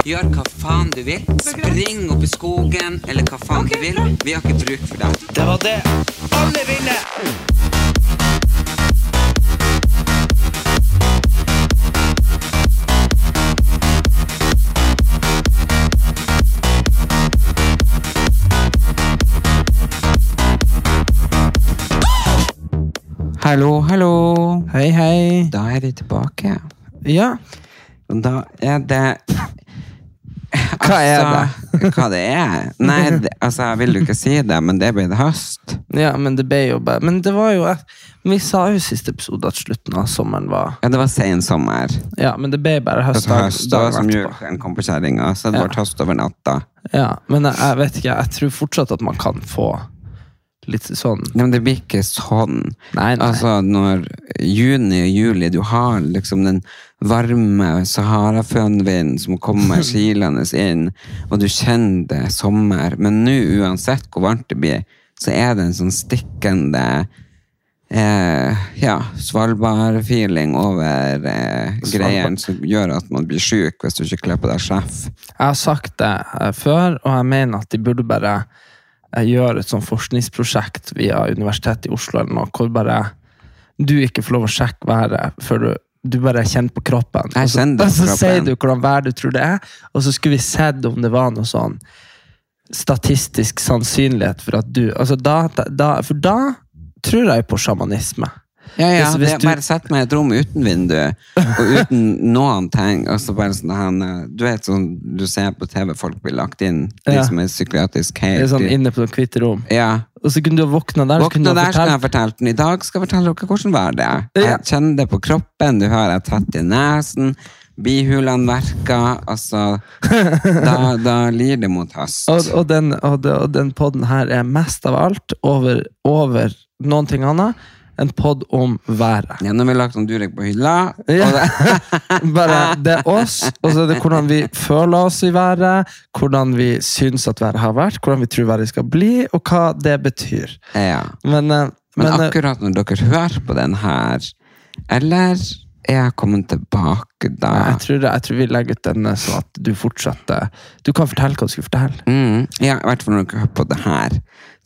Gjør hva faen du vil. Spring opp i skogen, eller hva faen du vil. Vi har ikke bruk for deg. Det var det. Alle vinner! Hallo, hallo. Hei, hei. Da er vi tilbake. Ja, da er det Hva er det? hva det er? Nei, det, altså, jeg vil jo ikke si det, men det ble det høst. ja, men det ble jo bare Men det var jo Vi sa jo i siste episode at slutten av sommeren var Ja, det var sen sommer. Ja, men det ble bare høst. Altså, høst, det var som etterpå. kom på kjerringa, så det Ja. ble høst over natta. Ja, men jeg, jeg vet ikke, jeg tror fortsatt at man kan få litt sånn Nei, men det blir ikke sånn. Nei, nei. Altså, når juni og juli, du har liksom den varme Sahara-fønvinden som kommer kilende inn, og du kjenner det er sommer, men nå, uansett hvor varmt det blir, så er det en sånn stikkende eh, ja, Svalbard-feeling over eh, greiene som gjør at man blir sjuk hvis du ikke kler på deg sjef. Jeg har sagt det eh, før, og jeg mener at de burde bare eh, gjør et sånn forskningsprosjekt via Universitetet i Oslo eller noe, hvor bare du ikke får lov å sjekke været før du du bare kjenner på kroppen. Jeg Og så- og så sier du hvordan vær du tror det er, og så skulle vi sett om det var noe sånn statistisk sannsynlighet for at du altså da, da, For da tror jeg på sjamanisme. Ja, ja, Hvis- hvis det, du- bare sett meg i et rom uten vindu, og uten noen ting, og så bare sånn han, eh, Du vet sånn du ser på TV, folk blir lagt inn, de Ja. som er psykiatrisk Det er helt sånn inne på et hvitt rom. Ja. Og så kunne du ha våkna der. Våkna der skal jeg fortalt- den. I dag skal jeg fortelle dere hvordan var det. Jeg kjenner det på kroppen, du hører jeg tett i nesen, bihulene verker, altså Da, da lir det mot høst. Og, og den, og den podden her er mest av alt over, over noen ting annet en podd om været. Ja, nå har vi lagt om Durek på hylla, Ja. det, Bare, det er oss, og så er det hvordan vi føler oss i været, hvordan vi syns at været har vært, hvordan vi tror været skal bli, og hva det betyr. ja. Men, eh, Men, men, eh, akkurat når dere hører på den her, eller er jeg kommet tilbake da? Nei, jeg, tror, jeg tror vi legger ut denne sånn at du fortsetter. Du kan fortelle hva du skulle fortelle. Mm, ja, i hvert fall når dere hører på det her,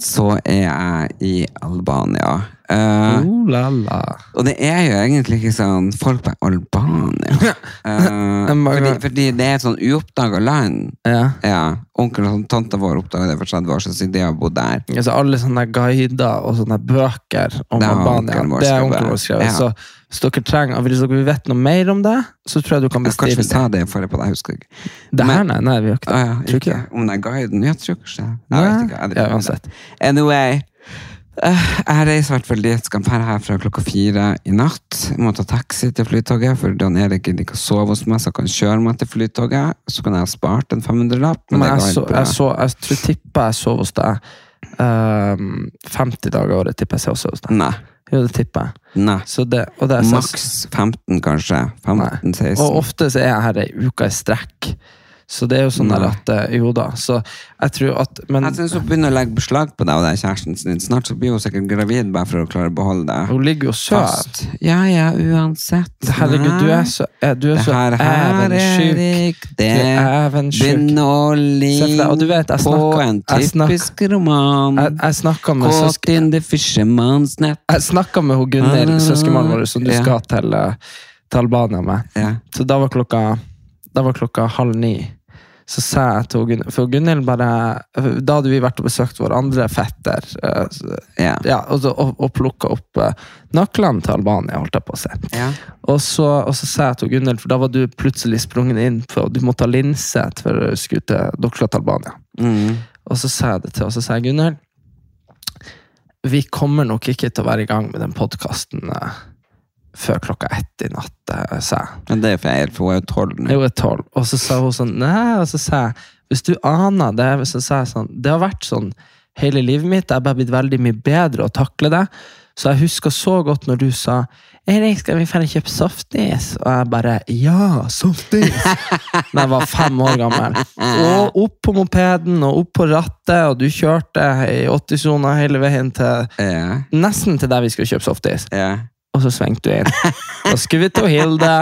så er jeg i Albania. Uh, Oh, la, la. og det er jo egentlig ikke sånn folk på Albania. Uh, fordi, fordi det er et sånn uoppdaga land. Ja. Ja, Onkel og tanta vår oppdaga det for 30 år siden, siden de har bodd der. Altså, alle sånne guider og sånne bøker om Det Albania, det er onkel onkelen vår skrevet. Ja. Så hvis dere trenger, hvis dere vet noe mer om det, så tror jeg du kan Ja, Kanskje vi sa det. i forrige på deg, husker ikke. Det her, nei, nei, vi gjør ikke Ah, det. ja, Tror ikke ikke. Om det er guiden? Jeg tror ikke det. Jeg vet ikke. Jeg Ja, uansett. Anyway. Uh, jeg reiser i hvert fall dit. Skal her fra klokka fire i natt. Jeg må ta taxi til flytoget, for Dan Erik liker å sove hos meg, så han kan kjøre meg til flytoget. Så kan jeg ha spart en 500-lapp. Men, Men jeg, så, jeg, så, jeg tror tipper jeg sover hos deg ehm, 50 dager i året, tipper jeg sover hos deg. Nei. Jo, det tipper jeg. Nei. Så det, og det Maks 15, kanskje. 15-16. Og ofte så er jeg her ei uke i strekk. Så det er jo sånn der at eh, Jo da. Så jeg tror at Men Jeg synes hun begynner å legge beslag på deg og den kjæresten sin. Snart så blir hun sikkert gravid bare for å klare å beholde deg hun ligger jo søt. Ja, ja, uansett. Herregud, du er så, du er Det så her, her evensjuk. Det er deg, og du vet, jeg på snakker- en jeg typisk roman. Jeg, jeg snakka med, Caught in the fisherman's net. jeg snakka med hun Gunhild, søskenbarnet vårt, som du skal til, eh, til Albania med. Ja. Så da var klokka, da var klokka halv ni. Så sa jeg til hun For Gunhild bare Da hadde vi vært og besøkt vår andre fetter. uh, yeah. Ja. Ja, og, og, og plukka opp uh, nøklene til Albania, holdt jeg på å si. Yeah. Og så, og så sa jeg til Gunhild, for da var du plutselig sprunget inn for du måtte ha linse for å skulle til dere til Albania. Mm. Og så sa jeg det til og så sa jeg Gunhild vi kommer nok ikke til å være i gang med den podkasten før klokka ett i natt, eh, sa jeg. Men det er feil, for hun er jo tolv nå. Jeg er tolv. Og så sa hun sånn Nei, og så sa jeg Hvis du aner det Så sa jeg sånn Det har vært sånn hele livet mitt. Jeg har bare blitt veldig mye bedre å takle det. Så jeg husker så godt når du sa Erik, skal vi dra kjøpe softis? Og jeg bare Ja, softis! da jeg var fem år gammel. Og opp på mopeden og opp på rattet, og du kjørte i 80-sona hele veien til Ja, nesten til der vi skulle kjøpe softis. ja. Og så svingte du inn. Da skulle vi til Hilde.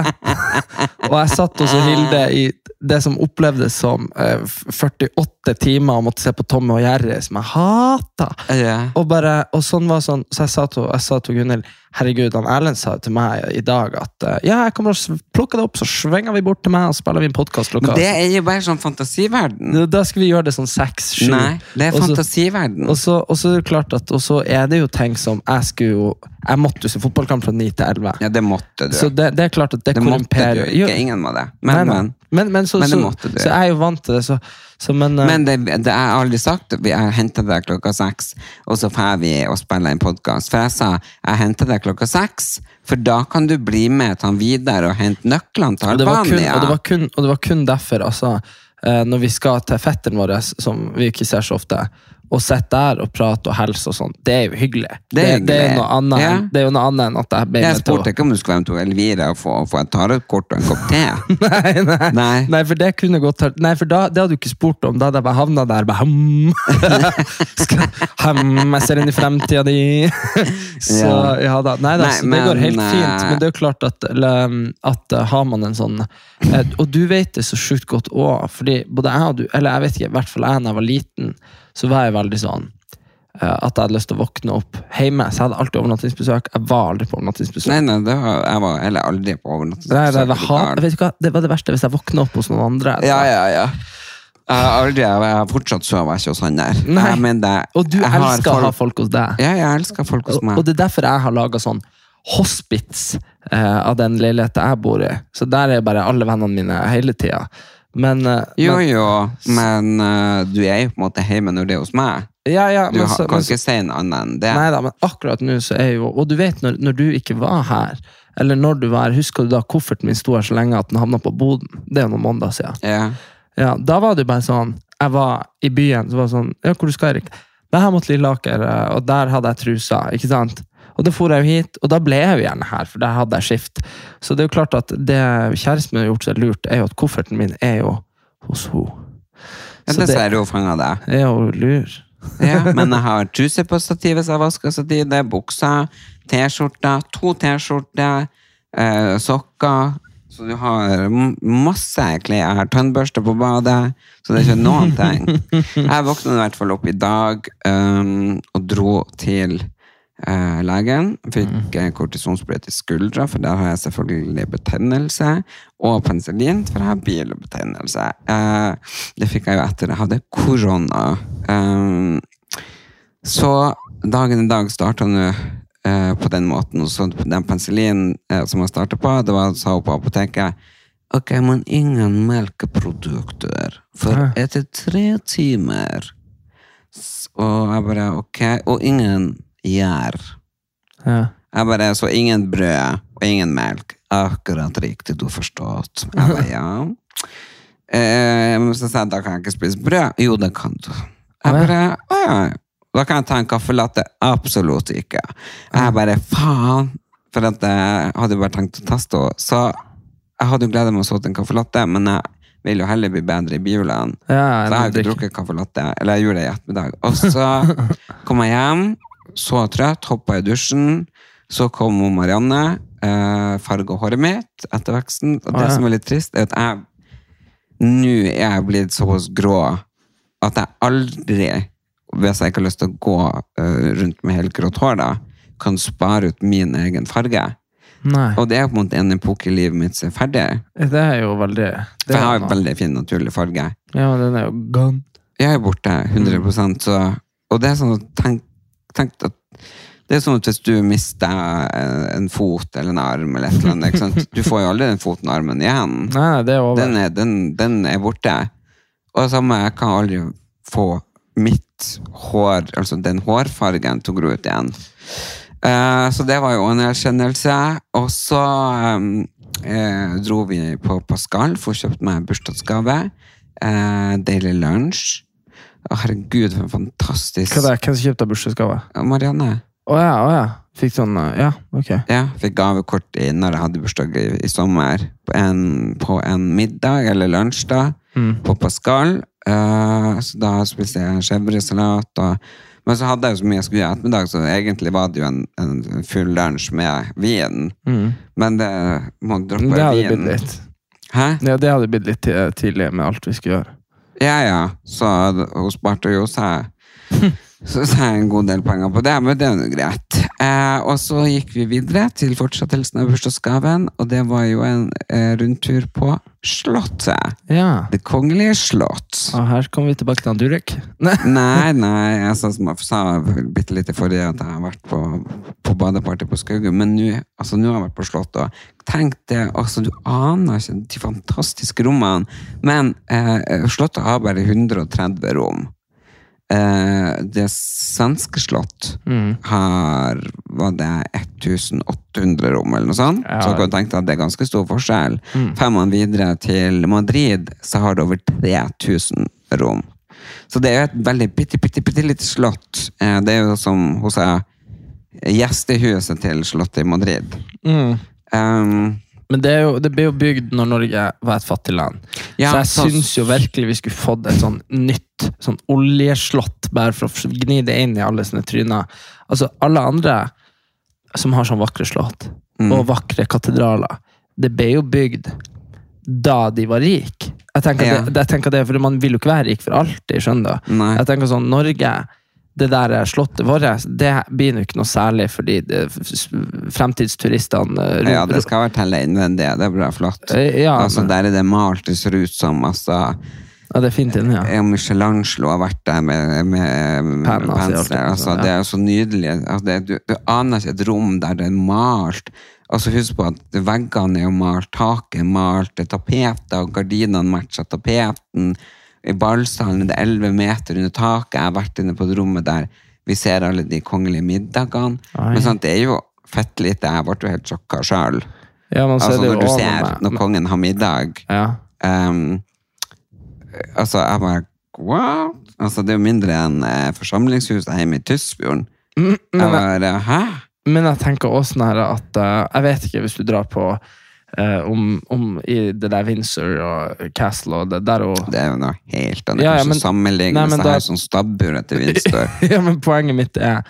Og jeg satt hos Hilde i det som opplevdes som eh, 48 timer og måtte se på Tommy og Jerry, som jeg hata. Yeah. Og, bare, og sånn var sånn, så jeg sa til, jeg sa til Gunhild Herregud, han Erlend sa til meg i dag at eh, ja, jeg kommer og plukker det opp, så svinger vi bort til meg og spiller vi en podkast Men det er jo bare sånn fantasiverden. Da skal vi gjøre det sånn seks-sju. Nei, det er Og så- Og så, og så er det klart at Og så er det jo ting som Jeg skulle jo Jeg måtte jo se fotballkamp fra 9 til 11. Ja, det måtte du. Så det, det er klart at det, det måtte du korrumperer ikke. Ingen må det. nei, nei. men. Men, men, så, Men det måtte du. så jeg er jo vant til det, så, så men, uh... Men det, det er aldri sagt Jeg henter deg klokka seks, og så får vi og spiller en podkast. For jeg sa jeg henter deg klokka seks, for da kan du bli med til han videre og hente nøklene til og, det var kun, og, det var kun, og det var kun derfor, altså, eh, når vi skal til fetteren vår, som vi ikke ser så ofte, og sitte der og prate og helse og sånn, det er jo hyggelig. Det er det, er hyggelig. noe annet, det er jo noe annet enn at jeg ble Jeg å- spurte ikke om du skulle til Elvira og få, få et tarotkort og en kopp te. Nei, nei. Nei. Nei, for det kunne gått Nei, for da, det hadde du ikke spurt om. Da hadde jeg bare havna der. Bare, hum. Hum, jeg ser inn i fremtida di. Så Ja. da. Nei da, så det går helt nei. fint. Men det er jo klart at, eller, at eh, har man en sånn eh, Og du vet det så sjukt godt òg, fordi både jeg og du, eller jeg vet ikke, i hvert fall jeg da jeg var liten, så var jeg veldig sånn eh, at jeg hadde lyst til å våkne opp hjemme. Så jeg hadde alltid overnattingsbesøk. Jeg var aldri på overnattingsbesøk. Nei, nei, det var, jeg var heller aldri på Nei, overnattingsbesøk. det, var, det var det verste hvis jeg våkna opp hos noen andre. Ja, ja, ja. Jeg har aldri, jeg har fortsatt sovet ikke hos han der. Nei. Jeg mener, Og du elsker å ha folk- folk hos deg. Ja, jeg elsker folk hos Og, meg. og det er derfor jeg har laga sånn hospits eh, av den leiligheten jeg bor i. Så der er bare alle vennene mine hele tida. Men, eh, Jo, men jo, men eh, du er jo på en måte hjemme når det er hos meg. ja, ja, Du men, så, kan men, ikke si noe annet enn det. Nei da, men akkurat nå så er jo Og du vet, når, når du ikke var her, eller når du var her, husker du da kofferten min sto her så lenge at den havna på boden? Det er jo noen måneder siden. Ja. Ja, da var det jo bare sånn Jeg var i byen, så var det sånn Ja, hvor du skal, Erik? Det her mot Lilleaker, eh, og der hadde jeg trusa, ikke sant? Og da for jeg jo hit, og da ble jeg jo gjerne her, for der hadde jeg skift. Så det er jo klart at det kjæresten min har gjort seg lurt, er jo at kofferten min er jo hos henne. Ja, ser jo fanga deg. er jo lur. Ja, men jeg har truse på stativet, så jeg vasker stativet, bukser, T-skjorter, to T-skjorter, eh, sokker. Så du har masse klær. Jeg har tannbørste på badet, så det er ikke noen ting. Jeg våkna i hvert fall opp i dag um, og dro til eh, legen. Fikk mm. kortisonsprøyte i skuldra, for der har jeg selvfølgelig betennelse. Og penicillin, for jeg har bilbetennelse. Eh, det fikk jeg jo etter jeg hadde korona. Um, så dagen i dag starta nå eh, på den måten. Og så den penicillinen eh, som jeg starta på, det var, sa hun på apoteket Ok, men ingen melkeprodukter for etter tre timer. Og jeg bare ok, og ingen gjær. Ja. Jeg bare, så ingen brød og ingen melk. Akkurat riktig, du forstått. Jeg bare, ja. Eh, men så sa jeg, da kan jeg ikke spise brød. Jo, det kan du. Jeg bare, å ja. Da kan jeg ta en kaffelatte. Absolutt ikke. Jeg bare, faen. For at jeg hadde bare tenkt å teste henne. Så jeg hadde jo gleda meg så til en kaffelatte, men jeg vil jo heller bli bedre i bihulene. Ja, Så jeg har ikke drukket kaffelatte. Eller jeg gjorde det i ettermiddag. Og så kom jeg hjem, så trøtt, hoppa i dusjen. Så kom Marianne, eh, farga håret mitt etter veksten. Og det ja. som er litt trist, er at jeg nå er jeg blitt såpass grå at jeg aldri, hvis jeg ikke har lyst til å gå eh, rundt med helgrått hår, da, kan spare ut min egen farge. Nei. Og det er på en måte en epoke i livet mitt som er ferdig. Det er jo veldig det For jeg har en veldig fin naturlig farge. Ja, den er jo gone. Jeg er borte 100 så, Og det er sånn å tenk, tenk at det er sånn at hvis du mister en fot eller en arm, eller et eller annet, du får jo aldri den foten og armen igjen. Nei, det er over. Den er, den, den er borte. Og det samme, jeg kan aldri få mitt hår, altså den hårfargen, til å gro ut igjen. Uh, så det var jo en erkjennelse. Og så um, eh, dro vi på Pascal for å kjøpe meg bursdagsgave. Uh, deilig lunsj. Å, herregud, for en fantastisk Hva er det? Hvem som kjøpte bursdagsgave? Marianne. Å ja, å ja. Fikk sånn eh, Ja, ok. Ja, fikk gavekort i, når jeg hadde bursdag i, i sommer. På en, på en middag eller lunsj da, på Pascal. Uh, så da spiste jeg chèvresalat. Men så hadde jeg jo så mye jeg skulle gjøre ettermiddag, så egentlig var det jo en, en full lunsj med vin. Men det må droppe Det hadde blitt litt. Hæ? Ja, det hadde blitt litt tidlig med alt vi skulle gjøre. Ja, ja. Så hun sparte jo seg så sa jeg en god del penger på det, men det er jo greit. Eh, og så gikk vi videre til fortsettelsen av bursdagsgaven, og det var jo en eh, rundtur på Slottet. Ja. Det kongelige slott. Og her kommer vi tilbake til Durek. Nei. Nei, nei, jeg sa, som jeg sa bitte litt i forrige at jeg har vært på, på badeparty på Skaugum, men nå altså, har jeg vært på Slottet, og tenk det, altså, du aner ikke de fantastiske rommene, men eh, Slottet har bare 130 rom. Eh, det svenske slott Mm. har var det 1800 rom, eller noe sånt. Ja. Så kan du tenke deg at det er ganske stor forskjell. Mm. Fer man videre til Madrid, så har det over 3000 rom. Så det er jo et veldig bitte, bitte, bitte lite slott. Eh, Det er jo som hos jeg, gjestehuset til slottet i Madrid. Mm. Um, Men det, jo, det ble jo bygd når Norge var et fattig land. Ja, så jeg så- syns jo virkelig vi skulle fått et sånn nytt sånn oljeslott, bare for å gni det inn i alle sine tryner. Altså, alle andre som har sånn vakre slott, Mm. og vakre katedraler, det ble jo bygd da de var rike. Jeg tenker, Ja. det, jeg tenker det, for Man vil jo ikke være rik for alltid. skjønner du? Jeg tenker sånn, Norge, det der slottet vårt, det blir jo ikke noe særlig fordi det, fremtidsturistene eh, ja, det skal være telle innvendig. Det blir flott. Eh, Ja, altså, men- der er det malt, det ser ut som altså, ja, det er fint inne, ja. Og Michelangelo har vært der med, med, med det, pensler. Altså. Det er jo så nydelig. Altså, det, du, du aner ikke et rom der det er malt. Altså, husk på at veggene er jo malt, taket er malt, det er tapeter, og gardinene matcher tapeten. I ballsalen er det 11 meter under taket. Jeg har vært inne på et rommet der vi ser alle de kongelige middagene. Oi. Men sant, det er jo fett lite. Jeg ble jo helt sjokka sjøl. Ja, Altså, det når du ser med- når kongen har middag Ja. Ehm, altså, jeg bare What? Altså, det er jo mindre enn eh, forsamlingshuset hjemme i Tysfjorden. Mm, Jeg men, bare Hæ? men jeg tenker også sånn her at uh, Jeg vet ikke hvis du drar på uh, om, om i det der Windsor og Castle og det der og Det er jo noe helt annet. Ja, ja, Kanskje men- sammenligne Nei, men seg her som stabburet til Windsor. ja, men Poenget mitt er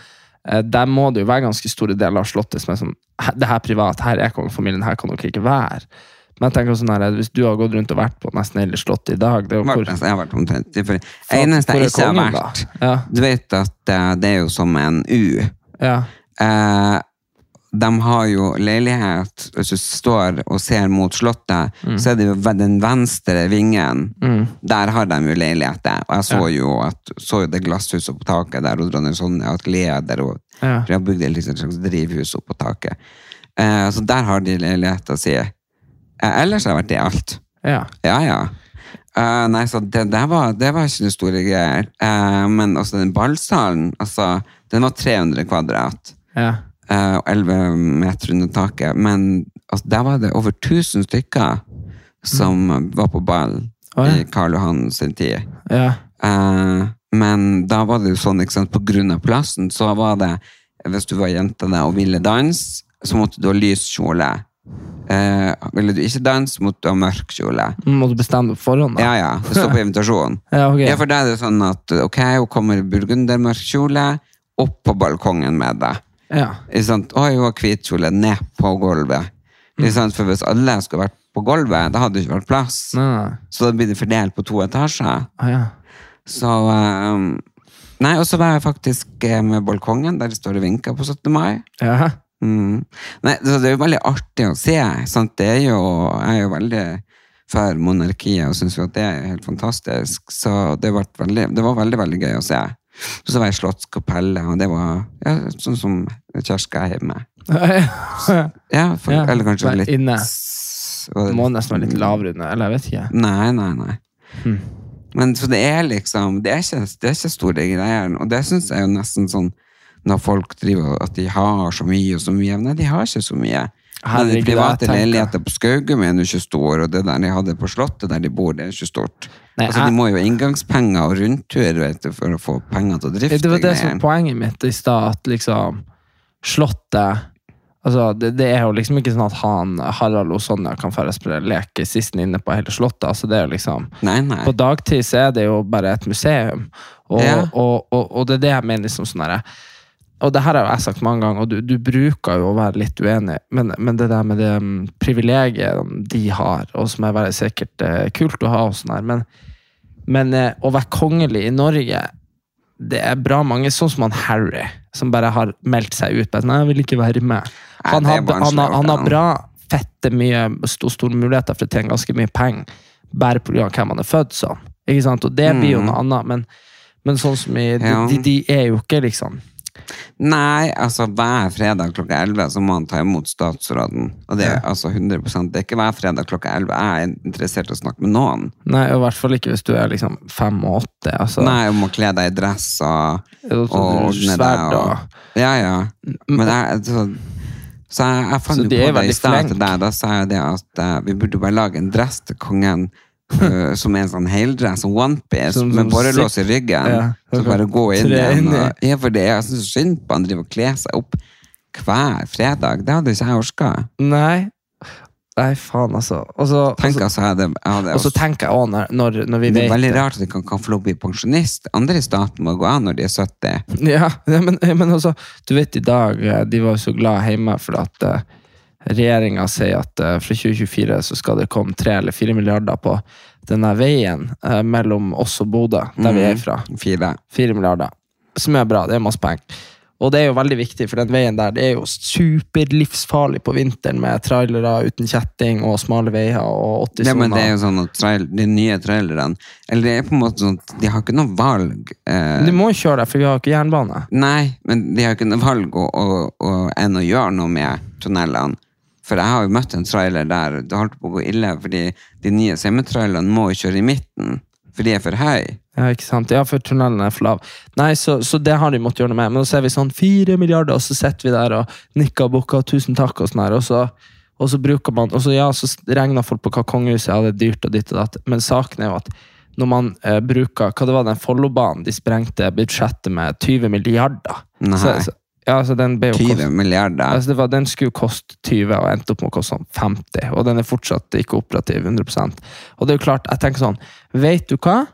eh, der må det jo være ganske store deler av slottet som er sånn Det her er privat, her er kongefamilien, her kan dere ikke være. Men jeg tenker sånn her, hvis du har gått rundt og vært på nesten hele slottet i dag det er jo hvor, Jeg har vært omtrent for eneste hvor er jeg ikke har kongen, da? vært Ja. Du vet at eh, det er jo som en U. ja. Eh, de har jo leilighet Hvis du står og ser mot slottet, så er det jo ved den venstre vingen. Der har de jo leiligheter. Og jeg så jo, at, så jo det glasshuset på taket der, og dronning Sonja atelier leder og Ja. for de har bygd et slags drivhus opp på taket. Eh, så der har de leiligheta si. Eh, ellers har jeg vært i alt. ja. Ja, ja. Uh, nei, så det, det, var, det var ikke noe store greier. Uh, men også den ballsalen, altså, den var 300 kvadrat ja. eh, og 11 meter under taket. Men altså, der var det over 1000 stykker som var på ball oh, ja. i Karl Johan sin tid. ja. Men da var det jo sånn, ikke sant, på grunn av plassen, så var det Hvis du var jente da, og ville danse, så måtte du ha lys kjole. Eh, ville du ikke danse, måtte du ha mørk kjole. Må du bestemme på forhånd, da? Ja, ja. Det står på invitasjonen. Ja, okay. Ja, for da er det sånn at ok, hun kommer i burgundermørk kjole, opp på balkongen med deg. Ja. Oi, hun har hvit kjole, ned på gulvet. Sant? For hvis alle skulle vært på gulvet, da hadde det ikke vært plass. Nei. Så da blir det fordelt på to etasjer. Ah, ja. Så um, Nei, og så var jeg faktisk eh, med balkongen, der det står og vinker på 17. mai. Ja. Mm. Nei, det er jo veldig artig å se. Sant? Det er jo, jeg er jo veldig for monarkiet og syns jo at det er helt fantastisk. Så det, veldig, det var veldig, veldig gøy å se. Så var jeg i Slottskapellet, og det var ja, sånn som Kjerska er hjemme. Ja, for, Ja, eller kanskje litt inne. Det må nesten være litt lavere under, eller jeg vet ikke. Nei, nei, nei. Hmm. Men så det er liksom Det er ikke, det er ikke store greier, og det syns jeg jo nesten sånn når folk driver at de har så mye og så mye. Nei, de har ikke så mye. Herregud, de private leiligheter på Skaugum er jo ikke store, og det der de hadde på Slottet der de bor, det er ikke stort. Nei, altså, de må jo ha inngangspenger og rundtur vet du, for å få penger til å drifte Det var det som var poenget mitt i stad, at liksom Slottet Altså, det, det er jo liksom ikke sånn at han, Harald og Sonja kan færre spille leke sisten inne på hele Slottet. Altså, det er jo liksom Nei, nei. På dagtid så er det jo bare et museum, og, Ja. og, og, og det er det jeg mener liksom sånn og det her har jeg sagt mange ganger, og du, du bruker jo å være litt uenig, men, men det der med det um, privilegiet de har, og som er veldig sikkert eh, kult å ha, og sånn her, men, men eh, å være kongelig i Norge det er bra mange, sånn som han Harry, som bare har meldt seg ut. Nei, jeg vil ikke være med. Han Nei, har, han han har bra, fette mye, store, store muligheter for å tjene ganske mye penger, bare pga. hvem han er født som. Ikke sant? Og det blir jo noe annet, men, men sånn som i, de, de, de er jo ikke liksom Nei, altså hver fredag klokka 11 så må han ta imot statsråden. Og det er altså 100% Det er ikke hver fredag klokka 11 jeg er interessert i å snakke med noen. Nei, og i hvert fall ikke hvis du er liksom fem og åtte. Altså, Nei, om å kle deg i dress og, og, og ordne deg. og Og, ja, ja. Men jeg, så, så jeg, jeg fant jo på det i stad til deg. Da sa jeg det at uh, vi burde bare lage en dress til kongen. Eh, som er en sånn heldress, onepiece, med borrelås i ryggen. Ja, så bare gå inn igjen. Og, ja, for det er jeg synd på han driver og kler seg opp hver fredag. Det hadde ikke jeg orka. Nei. Nei, faen, altså. Og så, Tenk så, altså, jeg hadde, jeg hadde og så tenker jeg også, når, når, når vi Det er vet veldig rart at de kan, kan få lov å bli pensjonist. Andre i staten må gå av når de er 70. Ja, ja, men, men altså, du vet i dag, eh, de var jo så glad hjemme for at uh, regjeringa sier at eh, fra 2024 så skal det komme tre eller fire milliarder på denne veien eh, mellom oss og Bodø, der vi er fra. Fire. Fire milliarder. Som er bra, det er masse penger. Og det er jo veldig viktig, for den veien der det er jo superlivsfarlig på vinteren med trailere uten kjetting og smale veier og 80 Ja, men det er jo sånn at trail, de nye trailerne Eller det er på en måte sånn at de har ikke noe valg. Eh, Du må jo kjøre der, for vi har ikke jernbane. nei, men de har ikke noe valg å, å, å, enn å gjøre noe med tunnelene. For jeg har jo møtt en trailer der det holdt på å gå ille, fordi de nye semitrailerne må jo kjøre i midten. For de er for høye. Ja, ikke sant? Ja, for tunnelen er for lav. Nei, så, så det har de måttet gjøre noe med. Men så er vi sånn fire milliarder, og så sitter vi der og nikker og bukker, tusen takk, og sånn her. Og så, og så bruker man Og så ja, så regner folk på hva kongehuset ja, er dyrt og ditt og datt. Men saken er jo at når man eh, bruker Hva det var den Follobanen? De sprengte budsjettet med 20 milliarder. Så, så, ja, altså den ble jo 20 kost- milliarder. Altså det var, den skulle jo koste 20 og endte opp med å koste sånn 50, og den er fortsatt ikke operativ 100% Og det er jo klart, jeg tenker sånn Vet du hva?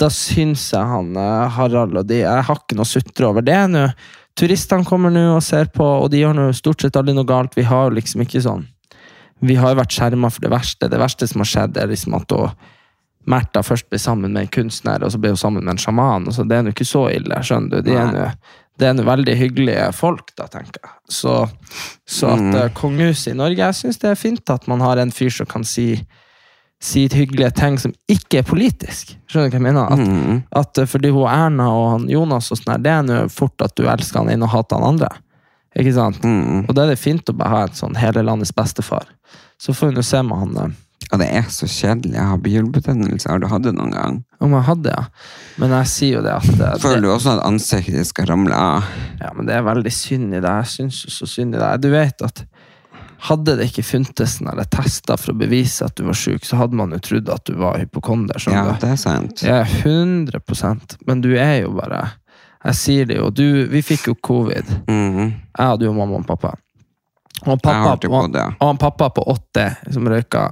Da syns jeg han eh, Harald og de Jeg har ikke noe å sutre over det nå. Turistene kommer nå og ser på, og de gjør nå stort sett aldri noe galt. Vi har jo liksom ikke sånn Vi har jo vært skjerma for det verste. Det verste som har skjedd, er liksom at hun Märtha først ble sammen med en kunstner, og så ble hun sammen med en sjaman. og så Det er nå ikke så ille, skjønner du. De er nå det er en veldig hyggelige folk, da, tenker jeg. Så, så at Mm. eh, kongehuset i Norge Jeg syns det er fint at man har en fyr som kan si, si hyggelige ting som ikke er politisk. Skjønner du hva jeg mener? At, Mm. at eh, fordi hun Erna og han Jonas og sånn her, det er nå fort at du elsker han inn og hater han andre. Ikke sant? Mm. Og da er det fint å bare ha en sånn hele landets bestefar. Så får vi nå se med han eh, Og det er så kjedelig. Jeg har bihulebetennelse. Har du hatt det noen gang? om jeg hadde, ja. Men jeg sier jo det at det, Føler du også at ansiktet ditt skal ramle av? Ja, men det er veldig synd i det. Jeg syns jo så synd i det. Du vet at hadde det ikke funtes tester for å bevise at du var syk, så hadde man jo trodd at du var hypokonder. Ja, det er sant. Ja, 100% Men du er jo bare Jeg sier det jo. Du, vi fikk jo covid. Mm. Jeg hadde jo mamma og pappa. Og pappa, det på det. og pappa på åtte som røyka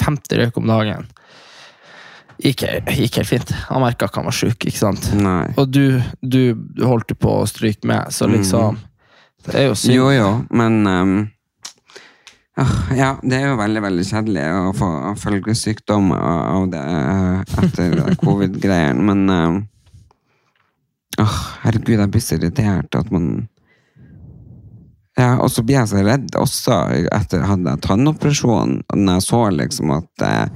50 røyk om dagen. Gikk, gikk helt fint. Han merka ikke han var sjuk. ikke sant? Nei. Og du, du, du holdt jo på å stryke med, så liksom Det er jo synd. Mm. Jo, jo, men ehm, ah, Ja, det er jo veldig, veldig kjedelig å få følgesykdom av det eh, etter covid-greiene, men ehm, ah, Herregud, jeg blir så irritert at man ja, og så blir jeg så redd også etter at jeg hadde tannoperasjon, når jeg så liksom at eh,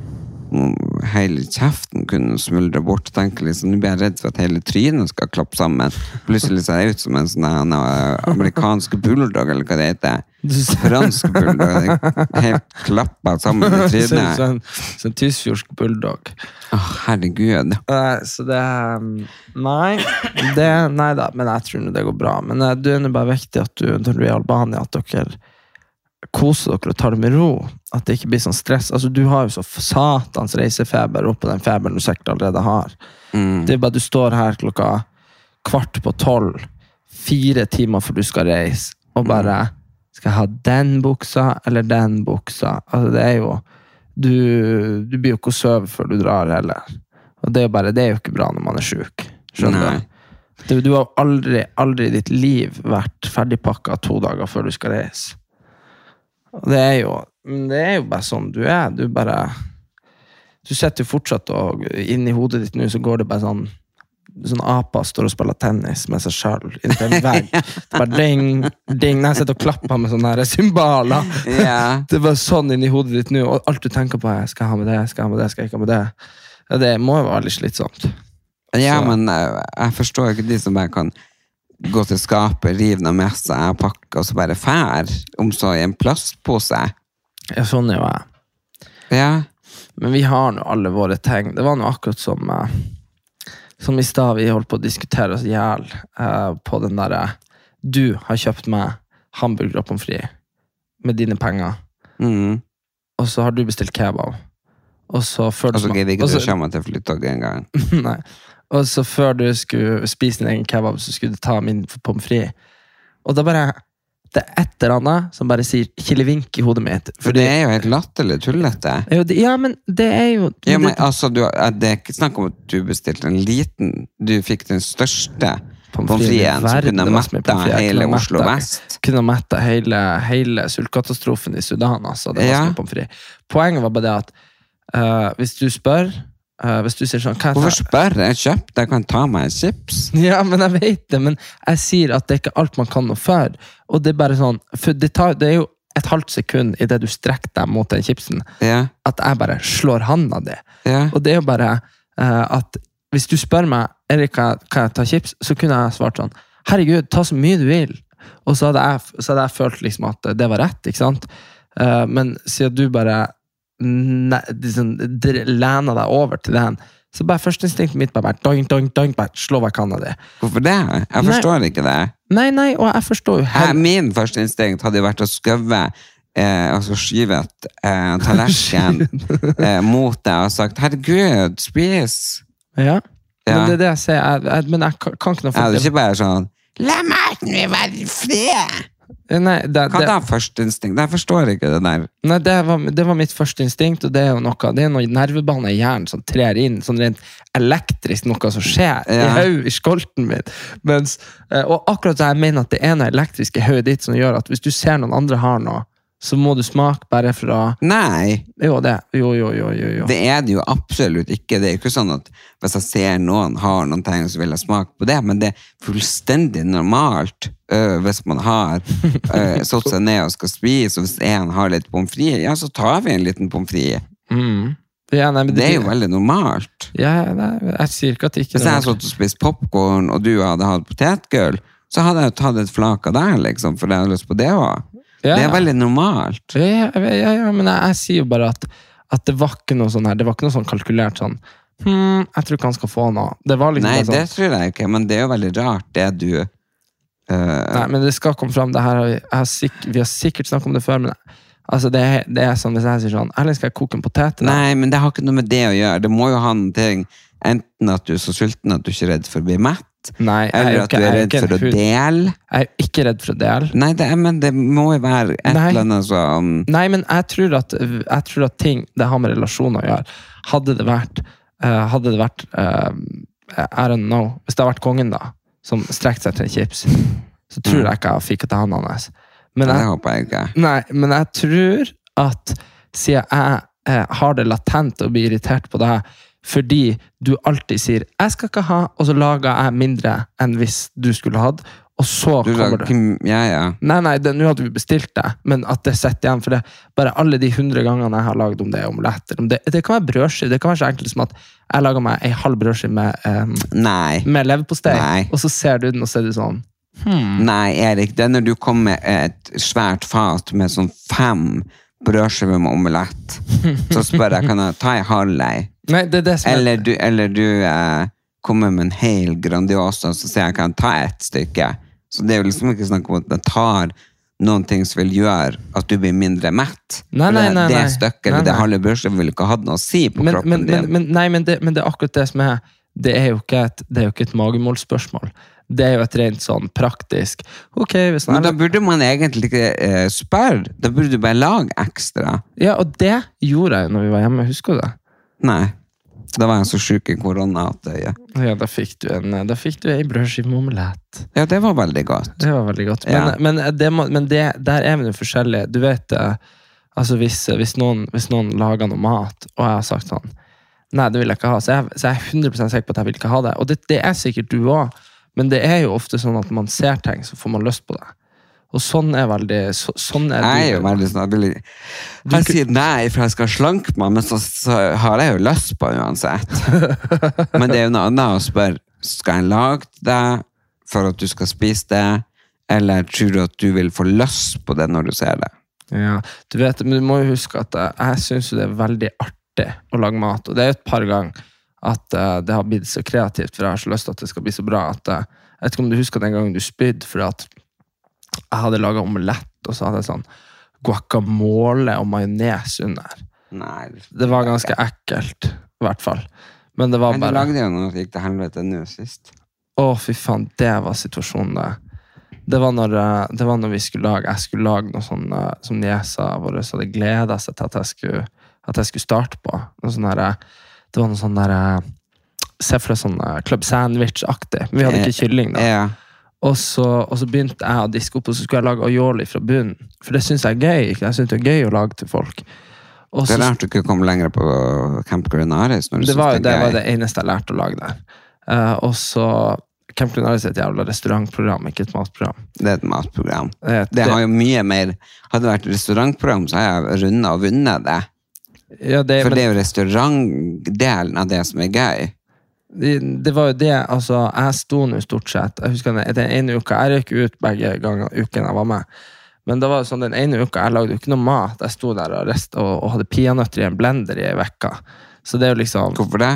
hele kjeften kunne smuldre bort. Tenker liksom, Nå blir jeg redd for at hele trynet skal klappe sammen. Plutselig ser jeg ut som en sånn eh, amerikansk bulldog, eller hva det heter. Fransk bulldog. Helt klappa sammen i trynet. som en, tyskfjordsk bulldog. Å, herregud. Nei, så det um, Nei, det, nei da, men jeg tror det går bra. Men uh, det er bare viktig at du, når du er i Albania, at dere koser dere og ta det med ro. At det ikke blir sånn stress. Altså, Du har jo så satans reisefeber oppå den feberen du sikkert allerede har. Det er bare du står her klokka kvart på tolv, fire timer før du skal reise, og bare Skal jeg ha den buksa eller den buksa? Altså, det er jo Du, du blir jo ikke å sove før du drar heller. Og det er bare, det er jo ikke bra når man er sjuk. Skjønner du? Du, du har aldri, aldri i ditt liv vært ferdigpakka to dager før du skal reise. Det er jo det er jo bare sånn du er. Du bare Du sitter jo fortsatt og inni hodet ditt nå så går det bare sånn Sånn aper står og spiller tennis med seg sjøl inntil en vegg. Det bare ding, ding. Når jeg sitter og klapper med sånne cymbaler. Ja. Det er bare sånn inni hodet ditt nå, og alt du tenker på er skal jeg ha med det, skal jeg ha med det, skal jeg ikke ha med det. Ja, det må jo være litt slitsomt. Ja, Så- men eh, jeg forstår ikke de som bare kan gå til skapet, rive noe med seg, pakke og så bare fær. Om så i en plastpose. Ja, sånn er jo jeg. Ja. Men vi har nå alle våre ting. Det var nå akkurat som eh, Som i stad, vi holdt på å diskutere oss i hjel eh, på den derre Du har kjøpt meg hamburger og pommes frites med dine penger, Mm. og så har du bestilt kebab. Og så før du altså, gidder ikke du å komme til Flytoget engang. Og så før du skulle spise din egen kebab, så skulle du ta min pommes frites. Og da bare Det er et eller annet som bare sier kilevink i hodet mitt. For det er jo helt latterlig tullete. Jo, det, ja, men det er jo Ja, men det, altså, du, eh, det er ikke snakk om at du bestilte en liten Du fikk den største Pommes pommes frites fritesen som kunne det metta hele Oslo vest. kunne metta hele, hele sultkatastrofen i Sudan. Altså. Det var Ja. pommes frites. Poenget var bare det at uh, hvis du spør eh, Hvis du sier sånn Hvorfor spør jeg? Kjøp, jeg kan ta meg en chips. Ja, men jeg vet det, men jeg sier at det er ikke alt man kan noe for. Og det er bare sånn For det, tar, det er jo et halvt sekund idet du strekker deg mot den chipsen, yeah. at jeg bare slår handa di. Yeah. Og det er jo bare uh, at hvis du spør meg Erik, kan jeg- kan jeg ta chips, så kunne jeg svart sånn Herregud, ta så mye du vil. Og så hadde jeg, så hadde jeg følt liksom at det var rett, ikke sant? Uh, men siden du bare ne, liksom, dr- lener deg over til den, så bare førsteinstinktet mitt bare doink, doink, doink, bare slå vekk handa di. Hvorfor det? Jeg Nei. forstår ikke det. Nei, nei, og jeg forstår jo Jeg, min første instinkt hadde vært å skøve eh, altså skyve et eh, tallerken eh, mot deg og sagt 'herregud, spis'. ja. Ja. Men det er det jeg sier, jeg, jeg, men jeg kan kan ikke noe Jeg hadde for ikke bare sånn 'la meg nå være i fred'. Nei, det, Hva det, da, førsteinstinkt? Jeg forstår ikke det der. Nei, det var, det var mitt første instinkt, og det er jo noe Det er noen nervebaner i hjernen som trer inn, sånn rent elektrisk, noe som skjer i høy, i skolten min. Mens, eh, og akkurat så jeg mener at det er noe elektrisk i hodet ditt som gjør at hvis du ser noen andre har noe, så må du smake bare fra Nei, Jo, det. Jo, jo, jo, jo. jo. det er det jo absolutt ikke. Det er jo ikke sånn at hvis jeg ser noen har noen ting, så vil jeg smake på det, men det er fullstendig normalt øh, hvis man har øh, satt seg ned og skal spise, og hvis en har litt pommes frites, ja, så tar vi en liten pommes frites. Mm. Ja, nei, men Det er jo veldig normalt. ja, nei, Jeg sier ikke at det ikke Hvis jeg hadde sittet og spist popkorn, og du hadde hatt potetgull, så hadde jeg jo tatt et flak av deg, liksom, for jeg hadde lyst på det òg. Ja. Det er veldig normalt. Ja, ja, ja, men jeg, jeg sier jo bare at, at det var ikke noe sånn her, det var ikke noe sånn kalkulert sånn hm, jeg tror ikke han skal få noe. Det var liksom Nei, sånn, det tror jeg ikke, men det er jo veldig rart, det du uh... Nei, men det skal komme fram. Har vi, har sikk- vi har sikkert snakket om det før, men altså, det, det er sånn hvis jeg sier sånn Erling, skal jeg koke en potet? Nei, men det har ikke noe med det å gjøre. Det må jo ha noe ting Enten at du er så sulten at du ikke er redd for å bli mett, Nei, jeg er eller at du er redd for å dele. Jeg er ikke redd for å dele. Nei, det er, men det må jo være et Nei. eller annet sånn Nei, men jeg tror at, jeg tror at ting det har med relasjoner å gjøre. Hadde det vært, uh, hadde det vært uh, I don't know. Hvis det hadde vært kongen, da, som strekte seg til en chips, så tror jeg ikke jeg fikk til han hans. Men Det håper jeg ikke. Nei, men jeg tror at siden jeg eh, har det latent å bli irritert på deg fordi du alltid sier 'jeg skal ikke ha', og så lager jeg mindre enn hvis du skulle hatt. og så Du kommer det Ja, ja. Nei, nei, det- nå hadde vi bestilt det, men at det sitter igjen. For det bare alle de hundre gangene jeg har lagd om det er omelett om det, det kan være brødskive. Det kan være så enkelt som at jeg lager meg ei halv brødskive med, um, Nei. med leverpostei, og så ser du den, og så er du sånn Nei, Erik, det er når du kommer med et svært fat med sånn fem brødskiver med omelett, så spør jeg kan jeg ta en halv ei. Nei, det er det som er Eller du, eller du eh, kommer med en hel Grandiosa, så sier jeg kan jeg ta ett stykke. Så det er jo liksom ikke snakk om at jeg tar noen ting som vil gjøre at du blir mindre mett. Nei, nei, nei, det nei. stykket Nei, eller det nei. halve brødskivet vil ikke hatt noe å si på men, kroppen men, men, din. men, nei, men det, men det er akkurat det som er Det er jo ikke et, det er jo ikke et magemålsspørsmål. Det er jo et rent sånn praktisk Ok, hvis Men da burde man egentlig ikke eh, spørre. Da burde du bare lage ekstra. Ja, og det gjorde jeg når vi var hjemme, husker du det? Nei. Da var jeg så sjuk i korona at eh, ja. Ja, da fikk du en Da fikk du ei brødskive med omelett. ja, det var veldig godt. Det var veldig godt. Men, Ja. men, det, men det, der er vi jo forskjellige. Du vet, eh, altså hvis, hvis, noen, hvis noen lager noe mat, og jeg har sagt sånn Nei, det vil jeg ikke ha. Så jeg, så jeg er 100 sikker på at jeg vil ikke ha det. Og det, det er sikkert du òg, men det er jo ofte sånn at man ser ting, så får man lyst på det. Og sånn er veldig så, Sånn er Jeg er jo veldig sånn Jeg, jeg sier nei, for jeg skal slanke meg, men så, så har jeg jo lyst på det uansett. Men det er jo noe annet å spørre Skal jeg lage det for at du skal spise det, eller tror du at du vil få lyst på det når du ser det? Ja, du vet, men du må jo huske at jeg, jeg syns det er veldig artig å lage mat. Og det er jo et par ganger at uh, det har blitt så kreativt, for jeg har så lyst til at det skal bli så bra. at uh, Jeg vet ikke om du husker den gangen du spydde fordi at jeg hadde laga omelett, og så hadde jeg sånn guacamole og majones under. Nei. Det var ganske ekkelt, i hvert fall. Men det var Men du bare lagde jo noe som gikk til helvete nå sist. Å, fy faen, det var situasjonen, det. Det var når, eh, det var når vi skulle lage Jeg skulle lage noe sånn som niesa vår hadde gleda seg til at jeg skulle, at jeg skulle starte på. Noe sånn herre det var noe sånn der eh, Se for deg sånn eh, Club Sandwich-aktig. Men vi hadde ikke kylling, da. Ja. Og så, og så begynte jeg å diske opp, og så skulle jeg lage aioli fra bunnen. For det syns jeg er gøy. ikke? Jeg synes det er gøy å lage til folk. Og Det lærte du ikke å komme lenger på Camp Granaris. Det, var, det det var det eneste jeg lærte å lage der. Uh, og så Camp Culinaris er et jævla restaurantprogram, ikke et matprogram. Det er et matprogram. Det, Det har jo mye mer Hadde det vært restaurantprogram, så har jeg runda og vunnet det. Ja, det, For men, det er jo restaurantdelen av det som er gøy. det, det var jo det, altså, jeg sto nå stort sett Jeg husker den, den ene uka, jeg røyk ut begge ganger uken jeg var med. Men det var sånn, den ene uka jeg lagde jo ikke noe mat. Jeg sto der og, rest, og, og hadde peanøtter i en blender i ei uke. Så det er jo liksom Hvorfor det?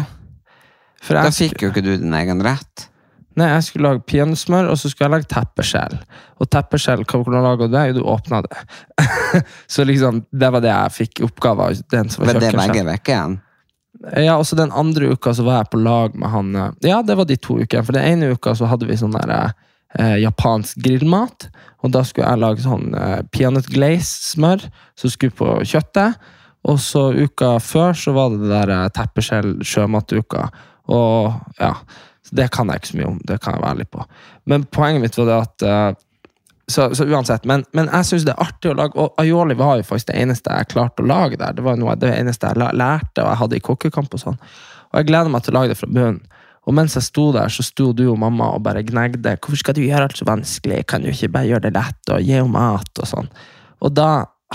for Da fikk jo ikke du din egen rett. Nei, jeg skulle lage peanøttsmør, og så skulle jeg lage teppeskjell. Og teppeskjell, hvordan lager du det? Jo, du åpna det. så liksom, det var det jeg fikk oppgave av. Den som var Var det begge begge igjen? Ja, og så den andre uka så var jeg på lag med han eh, Ja, det var de to ukene. For den ene uka så hadde vi sånn der eh, japansk grillmat. Og da skulle jeg lage sånn eh, peanut glaze-smør som skulle på kjøttet. Og så uka før så var det det der eh, teppeskjell sjømatuka. Og ja, det kan jeg ikke så mye om. Det kan jeg være ærlig på. Men poenget mitt var det at eh, så, så uansett, men, men jeg syns det er artig å lage. Og aioli var jo faktisk det eneste jeg klarte å lage der. Det var noe, det eneste jeg lærte, og jeg hadde i kokkekamp og sånn. Og jeg gleder meg til å lage det fra bunnen. Og mens jeg sto der, så sto du og mamma og bare gnegde. Hvorfor skal du gjøre alt så vanskelig? Kan du ikke bare gjøre det lett og gi henne mat og sånn? Og da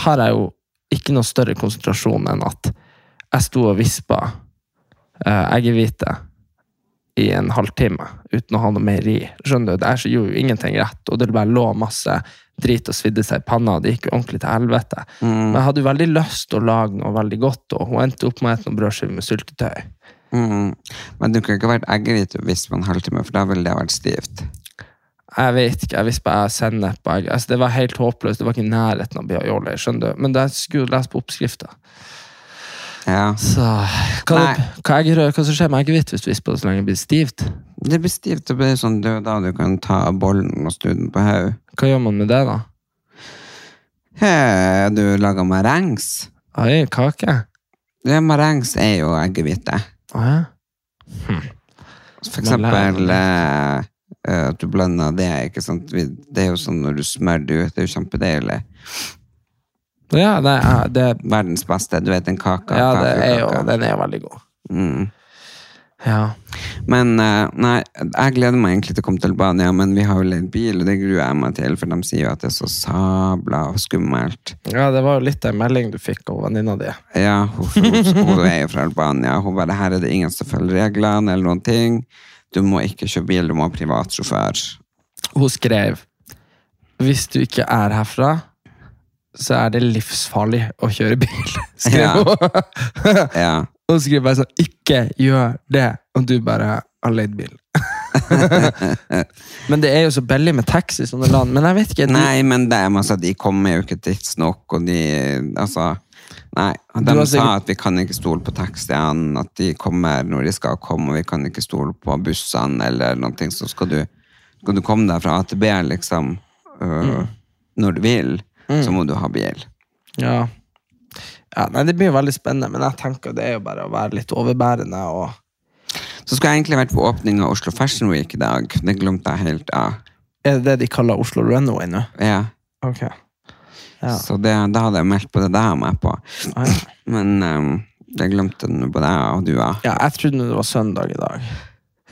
har jeg jo ikke noe større konsentrasjon enn at jeg sto og vispa eh, eggehvite i en halvtime uten å ha noe mer i. Skjønner du? Det er så gjorde jo ingenting rett, og det bare lå masse drit og svidde seg i panna. Det gikk jo ordentlig til helvete. Men jeg hadde jo veldig lyst til å lage noe veldig godt, og hun endte opp med noen brødskiver med syltetøy. Mm. Men du kunne ikke vært eggehvit hvis på en halvtime, for da ville det vært stivt. Jeg vet ikke, jeg visste bare sennep på egg. Altså, det var helt håpløst. Det var ikke i nærheten av aioli. skjønner du? Men jeg skulle lese på oppskrifta. Ja. Så hva, Nei. hva, jeg, hva som skjer med eggehvit hvis du visper det så lenge det blir stivt? Det blir stivt, det blir sånn det er da du kan ta bollen og snu den på hodet. Hva gjør man med det, da? He, du lager marengs. Oi, kake? Ja, marengs er jo eggehvite. Ja. For eksempel eh, eh, at du blander det, ikke sant? Det er jo sånn når du smører det ut, det er jo kjempedeilig. Ja, det er, det, Verdens beste, du vet den kaka. ja, det er jo, den er jo veldig god. Mm. Ja. Men eh, nei, jeg gleder meg egentlig til å komme til Albania, men vi har jo leid bil, og det gruer jeg meg til, for de sier jo at det er så sabla og skummelt. Ja, det var jo litt en melding du fikk av venninna di. Ja, hun, hun, hun er jo fra Albania. Hun bare, her er det ingen som følger reglene, eller noen ting. Du må ikke kjøre bil, du må ha privatsjåfør. Hun skrev Hvis du ikke er herfra, så er det livsfarlig å kjøre bil. Skrev Ja. hun. Ja. Og skriver bare sånn Ikke gjør det! Og du bare har leid bil. men det er jo så billig med taxi i sånne land. Men jeg vet ikke. de- Nei, men det er masse, de kommer jo ikke tidsnok, og de Altså, nei. De har sa sikkert- at vi kan ikke stole på taxiene, at de kommer når de skal komme, og vi kan ikke stole på bussene eller noe, så skal du, skal du komme deg fra A til B, liksom, øh, når du vil, så må du ha bil. Ja. ja. Nei, det blir jo veldig spennende, men jeg tenker det er jo bare å være litt overbærende og Så skulle jeg egentlig vært på åpning av Oslo Fashion Week i dag. Det glemte jeg helt av. Er det det de kaller Oslo Runway nå? Ja. Ok. Ja. Så det, da hadde jeg meldt på det der med på. Men um, det glemte den både jeg og du. Ja, jeg trodde det var søndag i dag.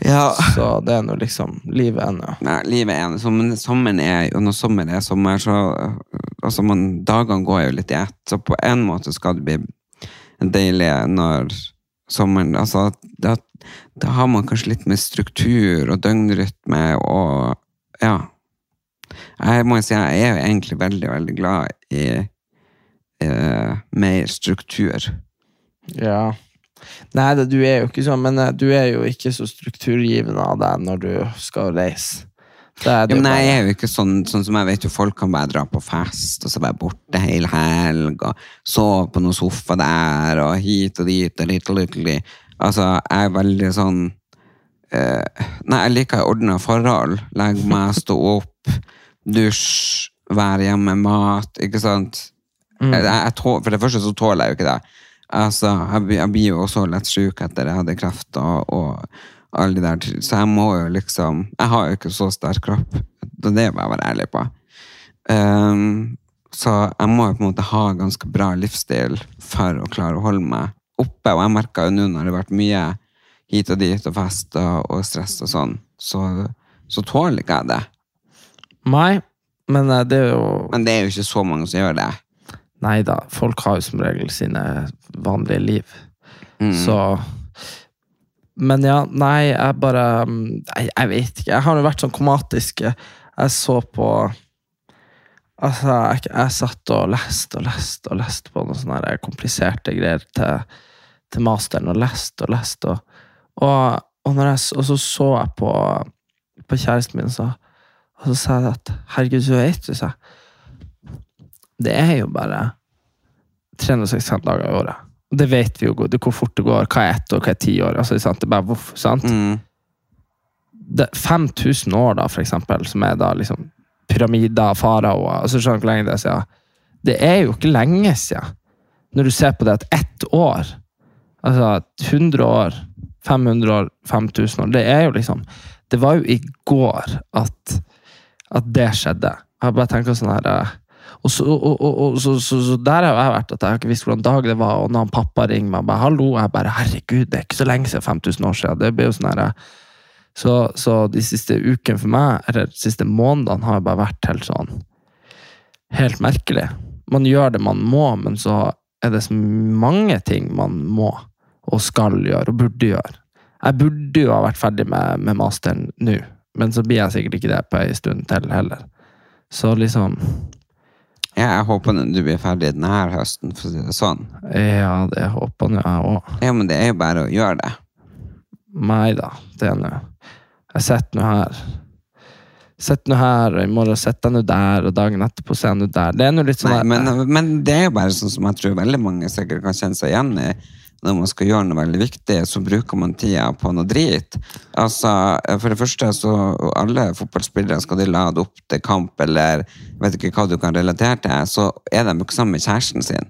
Ja. Så det er nå liksom livet ennå. Nei, livet er så, men sommeren er jo når sommer er sommer, så altså man, dagene går jo litt i ett. Så på en måte skal det bli deilig når sommeren altså, da, da har man kanskje litt mer struktur og døgnrytme og ja. Jeg må si jeg er jo egentlig veldig, veldig glad i eh, mer struktur. Ja. Nei, du er jo ikke sånn, men eh, du er jo ikke så strukturgivende av deg når du skal reise. Det men jeg er jo ikke sånn, sånn som jeg vet jo folk kan bare dra på fest, og så være borte hele helg, og sove på noen sofa der, og hit og dit, og litt og litt. Altså, jeg er veldig sånn eh, Nei, jeg liker ordna forhold. Legge meg, stå opp, dusj, være hjemme, mat, ikke sant? Jeg, jeg, tål, for det første så tåler jeg jo ikke det. Altså, jeg, jeg blir jo også lett syk etter jeg hadde kreft og, og alle de der, så jeg må jo liksom, jeg har jo ikke så sterk kropp, det er bare jeg være ærlig på. Um, så jeg må jo på en måte ha ganske bra livsstil for å klare å holde meg oppe, og jeg merker jo nå når det har vært mye hit og dit og fest og, og stress og sånn, så, så tåler ikke jeg det. Nei, men eh, det er jo Men det er jo ikke så mange som gjør det. Nei da, folk har jo som regel sine vanlige liv. Mm. Så Men ja, nei, jeg bare mm, Nei, jeg vet ikke. Jeg har jo vært sånn komatisk. Jeg så på Altså, jeg, jeg satt og leste og leste og leste på noen sånne kompliserte greier til, til masteren, og leste og leste. Og, og, og, jeg, og så så jeg på, på kjæresten min, så, og så sa jeg at herregud, så vet du, sa jeg. Det er jo bare 365 dager i året. Og det vet vi jo godt, hvor fort det går. Hva er ett år, hva er ti år? Altså, sant? Det er bare voff, sant? Mm. det, 5000 år, da, for eksempel, som er da liksom pyramider, faraoer altså, Skjønner du hvor lenge det er siden? Det er jo ikke lenge siden. Når du ser på det at ett år Altså 100 år, 500 år, 5000 år Det er jo liksom Det var jo i går at, at det skjedde. Jeg bare tenker sånn her eh, og så, og, og, og, så, så, så der har jeg vært, at jeg har ikke visst hvordan dag det var. Og når han pappa ringer meg, bare, hallo, jeg bare, herregud, det er ikke så lenge siden 5000 år siden. Det blir jo sånn her, eh, så de siste ukene for meg, eller de siste månedene, har bare vært helt sånn Helt merkelig. Man gjør det man må, men så er det så mange ting man må og skal gjøre og burde gjøre. Jeg burde jo ha vært ferdig med, med masteren nå, men så blir jeg sikkert ikke det på ei stund til heller. Så liksom Ja, jeg håper du blir ferdig denne høsten, for å si det sånn. Ja, det håper nå jeg òg. Ja, men det er jo bare å gjøre det. Nei da, det er nå Jeg sitter nå her. Sitter nå her, og i morgen sitter jeg nå der, og dagen etterpå er jeg nå der. Det er nå litt sånn Nei, men, men det er jo bare sånn som jeg tror veldig mange sikkert kan kjenne seg igjen i. Når man skal gjøre noe veldig viktig, så bruker man tida på noe drit. Altså, For det første, så alle fotballspillere skal de lade opp til kamp, eller vet ikke hva du kan relatere til, så er de ikke sammen med kjæresten sin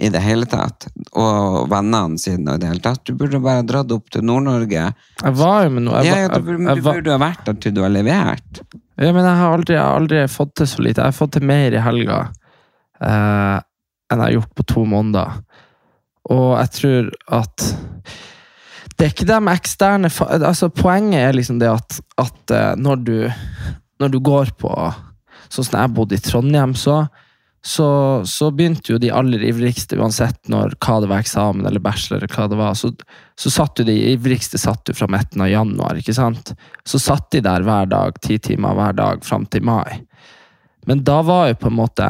i det hele tatt. Og vennene sine og i det hele tatt. Du burde bare dratt opp til Nord-Norge. Jeg var jo med noe jeg, Ja, du, burde- du burde ha vært der til du har levert. Ja, men jeg har aldri, jeg har aldri fått til så lite. Jeg har fått til mer i helga eh, enn jeg har gjort på to måneder. Og jeg tror at Det er ikke de eksterne altså Poenget er liksom det at, at eh, når, du, når du går på Sånn som jeg bodde i Trondheim, så, så, så begynte jo de aller ivrigste, uansett når, hva det var eksamen eller bachelor, eller hva det var, så, så satt jo de ivrigste satt jo fra midten av januar. ikke sant? Så satt de der hver dag, ti timer hver dag, fram til mai. Men da var jo på en måte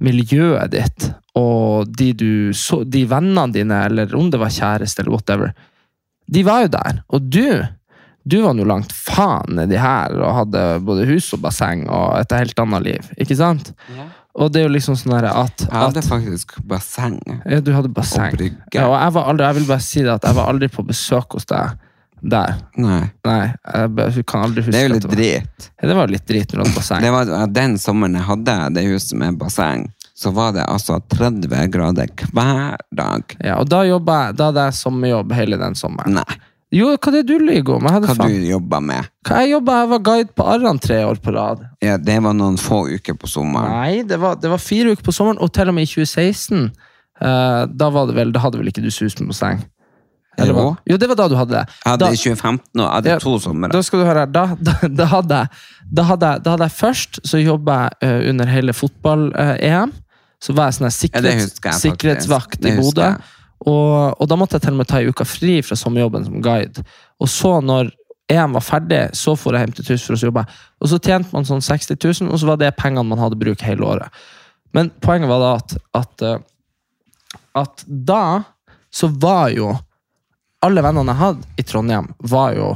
miljøet ditt og de, du så, de vennene dine, eller om det var kjæreste eller whatever, de var jo der. Og du, du var nå langt faen nedi her og hadde både hus og basseng og et helt annet liv. Ikke sant? Og det er jo liksom sånn at, at, Jeg hadde faktisk basseng. ja, Du hadde basseng. Og brygge. Ja, og jeg, var aldri, jeg vil bare si det at jeg var aldri på besøk hos deg der. Nei. Nei, jeg kan aldri huske Det er jo litt drit. Ja, det var litt drit når du hadde basseng. Det var, den sommeren jeg hadde det huset med basseng, så var det altså 30 grader hver dag. Ja, og da, jobba jeg, da hadde jeg sommerjobb hele den sommeren. Nei, Jo, hva er det du lyver om? Hva faen, du jobba med? hva jeg jobba, jeg var guide på Arran tre år på rad. Ja, det var noen få uker på sommeren. Nei, det var, det var fire uker på sommeren, og til og med i 2016. Uh, da var det vel, da hadde vel ikke du susen med seng? Eller Jo. Jo, det var da du hadde det. Jeg hadde Da- i 2015 og hadde Ja, to somre. Da skal du høre, her, da, da, da, hadde, jeg- da, hadde, jeg- da hadde jeg først Så jobba jeg eh, under hele fotball-EM. Så var jeg sånn Ja, det sikkerhets, husker jeg sikkerhetsvakt i Bodø. Og, og da måtte jeg til og med ta ei uke fri fra sommerjobben som guide. Og så, når EM var ferdig, så for jeg hjem til Tysfjord og å jobba. Og så tjente man sånn 60 000, og så var det pengene man hadde brukt hele året. Men poenget var da at, at, eh, at da så var jo alle vennene jeg hadde i Trondheim, var jo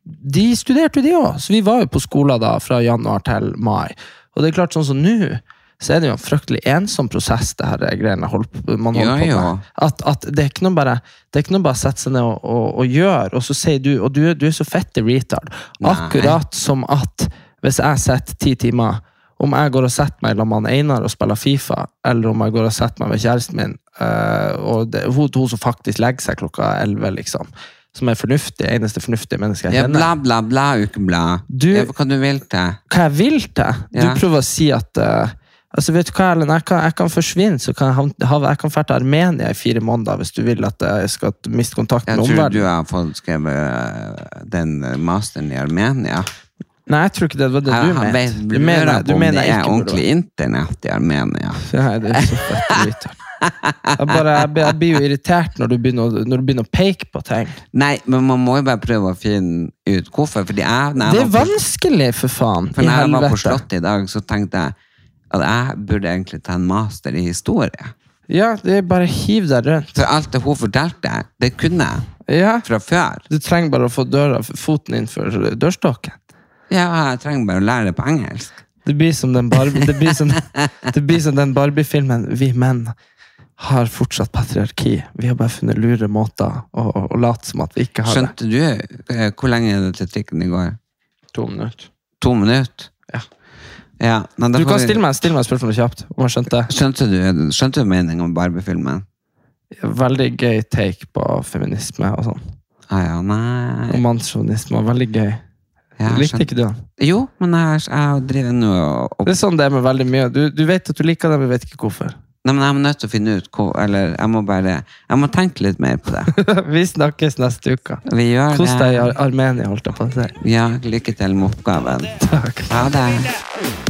De studerte jo, de òg, så vi var jo på skolen da fra januar til mai. Og det er klart, sånn som nå, så er det jo en fryktelig ensom prosess, det her greiene man holder Ja, på med. ja. At, at det er ikke noe bare det er ikke noe bare å sette seg ned og, og, og gjøre, og så sier du Og du, du er så fette retard. Nei. Akkurat som at hvis jeg setter ti timer om jeg går og setter meg sammen med Einar og spiller Fifa, eller om jeg går og setter meg med kjæresten min, eh, og det, hun, hun som faktisk legger seg klokka elleve, liksom, som er fornuftig, eneste fornuftige menneske jeg Ja, kjenner. bla, bla, bla, ukeblad. Ja, hva du vil til. Hva jeg vil til? Du prøver å si at eh, altså vet du hva, Ellen, jeg kan, jeg kan forsvinne, så kan jeg, ha- jeg kan dra til Armenia i fire måneder hvis du vil at jeg skal miste kontakt Jeg tror du har fått skrevet øh, den masteren i Armenia. Nei, jeg tror ikke det var det du mente. Du mener, du mener jeg er ikke burde ordentlig internett i Armenia. Nei, det er så fett. Jeg, bare, jeg, blir- jo irritert når du, begynner, når du begynner å peke på ting. Nei, men man må jo bare prøve å finne ut hvorfor. Jeg, Det er vanskelig, for faen. for når jeg var på. Slottet i dag, så tenkte jeg at jeg burde egentlig ta en master i historie. Ja, det er bare hiv deg rundt. For alt det hun fortalte, det kunne jeg Ja, fra før. Du trenger bare å få døra, foten innenfor dørstokken. Ja, jeg trenger bare å lære det på engelsk. Det blir som den Barbie- det blir som, det blir som den Barbie-filmen. Vi menn har fortsatt patriarki. Vi har bare funnet lure måter å, å, å late som at vi ikke har det. Skjønte du eh, hvor lenge er det til trikken i går? To minutter. To minutter? Ja. Ja nei, Du kan stille meg, stille meg spørsmålet kjapt. om jeg skjønte. Skjønte du, skjønte du meningen om Barbie-filmen? Veldig gøy take på feminisme og sånn. Ah, ja, nei Og mannssjåvinisme. Veldig gøy. Ja, Likte skjønt. ikke du den? Jo, men jeg, jeg driver nå og Det er sånn det er med veldig mye. Du, du vet at du liker det, men vet ikke hvorfor. Nei, men Jeg må nødt til å finne ut hvor Eller jeg må bare Jeg må tenke litt mer på det. Vi snakkes neste uke. Vi gjør Kos deg i. Ar Armenia, holdt jeg på å si. Ja, lykke til med oppgaven. Takk. Ha det.